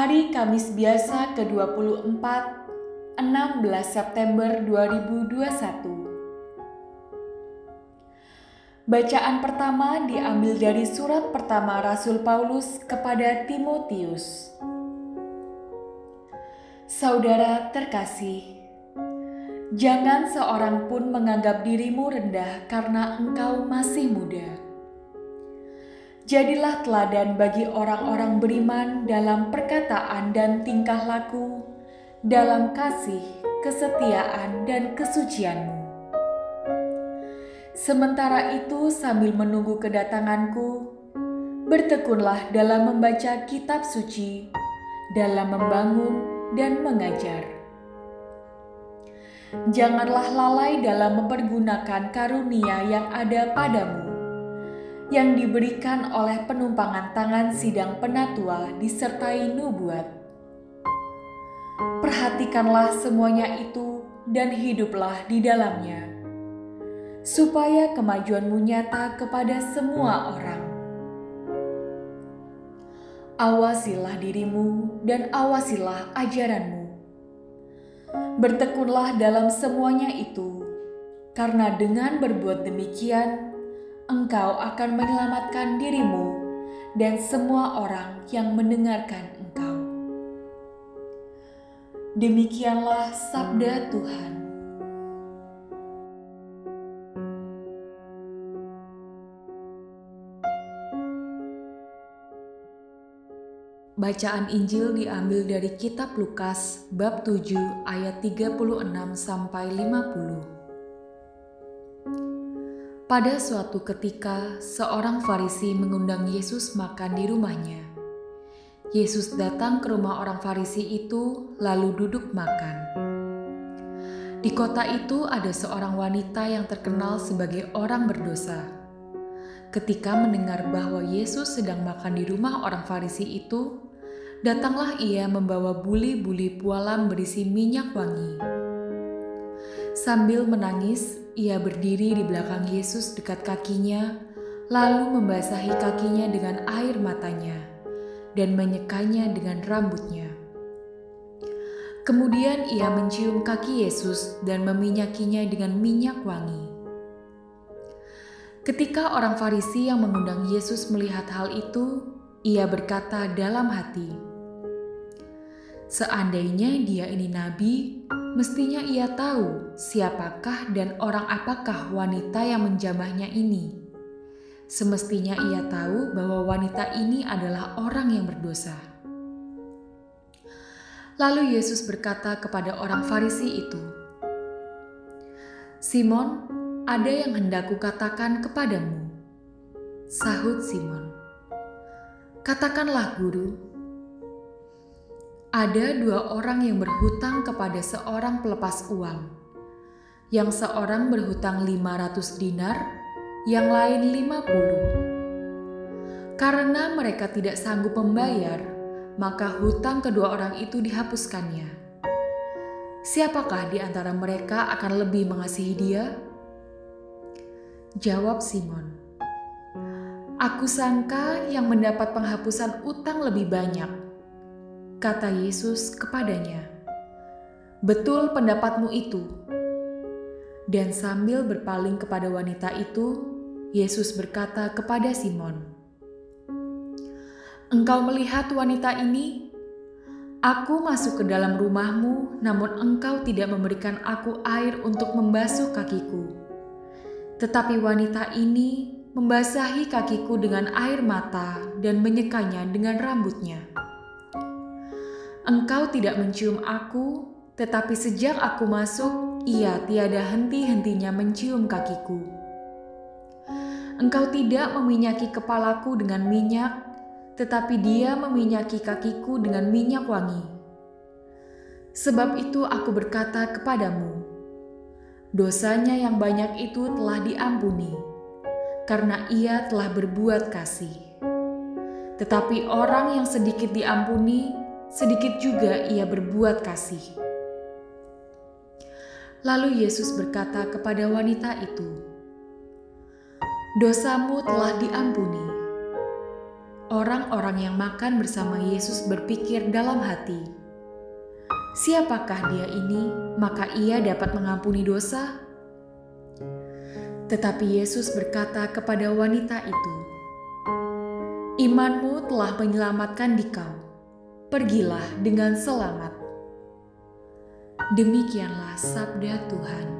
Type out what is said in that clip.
Hari Kamis biasa ke-24, 16 September 2021. Bacaan pertama diambil dari surat pertama Rasul Paulus kepada Timotius. Saudara terkasih, jangan seorang pun menganggap dirimu rendah karena engkau masih muda Jadilah teladan bagi orang-orang beriman dalam perkataan dan tingkah laku, dalam kasih, kesetiaan, dan kesucianmu. Sementara itu, sambil menunggu kedatanganku, bertekunlah dalam membaca kitab suci, dalam membangun dan mengajar. Janganlah lalai dalam mempergunakan karunia yang ada padamu yang diberikan oleh penumpangan tangan sidang penatua disertai nubuat. Perhatikanlah semuanya itu dan hiduplah di dalamnya, supaya kemajuanmu nyata kepada semua orang. Awasilah dirimu dan awasilah ajaranmu. Bertekunlah dalam semuanya itu, karena dengan berbuat demikian, engkau akan menyelamatkan dirimu dan semua orang yang mendengarkan engkau. Demikianlah sabda Tuhan. Bacaan Injil diambil dari kitab Lukas bab 7 ayat 36 sampai 50. Pada suatu ketika, seorang Farisi mengundang Yesus makan di rumahnya. Yesus datang ke rumah orang Farisi itu, lalu duduk makan. Di kota itu ada seorang wanita yang terkenal sebagai orang berdosa. Ketika mendengar bahwa Yesus sedang makan di rumah orang Farisi itu, datanglah ia membawa buli-buli pualam berisi minyak wangi. Sambil menangis, ia berdiri di belakang Yesus dekat kakinya, lalu membasahi kakinya dengan air matanya dan menyekanya dengan rambutnya. Kemudian ia mencium kaki Yesus dan meminyakinya dengan minyak wangi. Ketika orang Farisi yang mengundang Yesus melihat hal itu, ia berkata dalam hati, "Seandainya dia ini nabi, Mestinya ia tahu siapakah dan orang apakah wanita yang menjamahnya ini. Semestinya ia tahu bahwa wanita ini adalah orang yang berdosa. Lalu Yesus berkata kepada orang Farisi itu, "Simon, ada yang hendak kukatakan kepadamu." Sahut Simon, "Katakanlah, Guru." Ada dua orang yang berhutang kepada seorang pelepas uang. Yang seorang berhutang 500 dinar, yang lain 50. Karena mereka tidak sanggup membayar, maka hutang kedua orang itu dihapuskannya. Siapakah di antara mereka akan lebih mengasihi dia? Jawab Simon. Aku sangka yang mendapat penghapusan utang lebih banyak kata Yesus kepadanya, "Betul pendapatmu itu." Dan sambil berpaling kepada wanita itu, Yesus berkata kepada Simon, "Engkau melihat wanita ini? Aku masuk ke dalam rumahmu, namun engkau tidak memberikan aku air untuk membasuh kakiku. Tetapi wanita ini membasahi kakiku dengan air mata dan menyekanya dengan rambutnya." Engkau tidak mencium aku, tetapi sejak aku masuk, ia tiada henti-hentinya mencium kakiku. Engkau tidak meminyaki kepalaku dengan minyak, tetapi dia meminyaki kakiku dengan minyak wangi. Sebab itu aku berkata kepadamu, dosanya yang banyak itu telah diampuni, karena ia telah berbuat kasih. Tetapi orang yang sedikit diampuni, sedikit juga ia berbuat kasih. Lalu Yesus berkata kepada wanita itu, "Dosamu telah diampuni." Orang-orang yang makan bersama Yesus berpikir dalam hati, "Siapakah Dia ini, maka Ia dapat mengampuni dosa?" Tetapi Yesus berkata kepada wanita itu, "Imanmu telah menyelamatkan dikau. Pergilah dengan selamat." Demikianlah sabda Tuhan.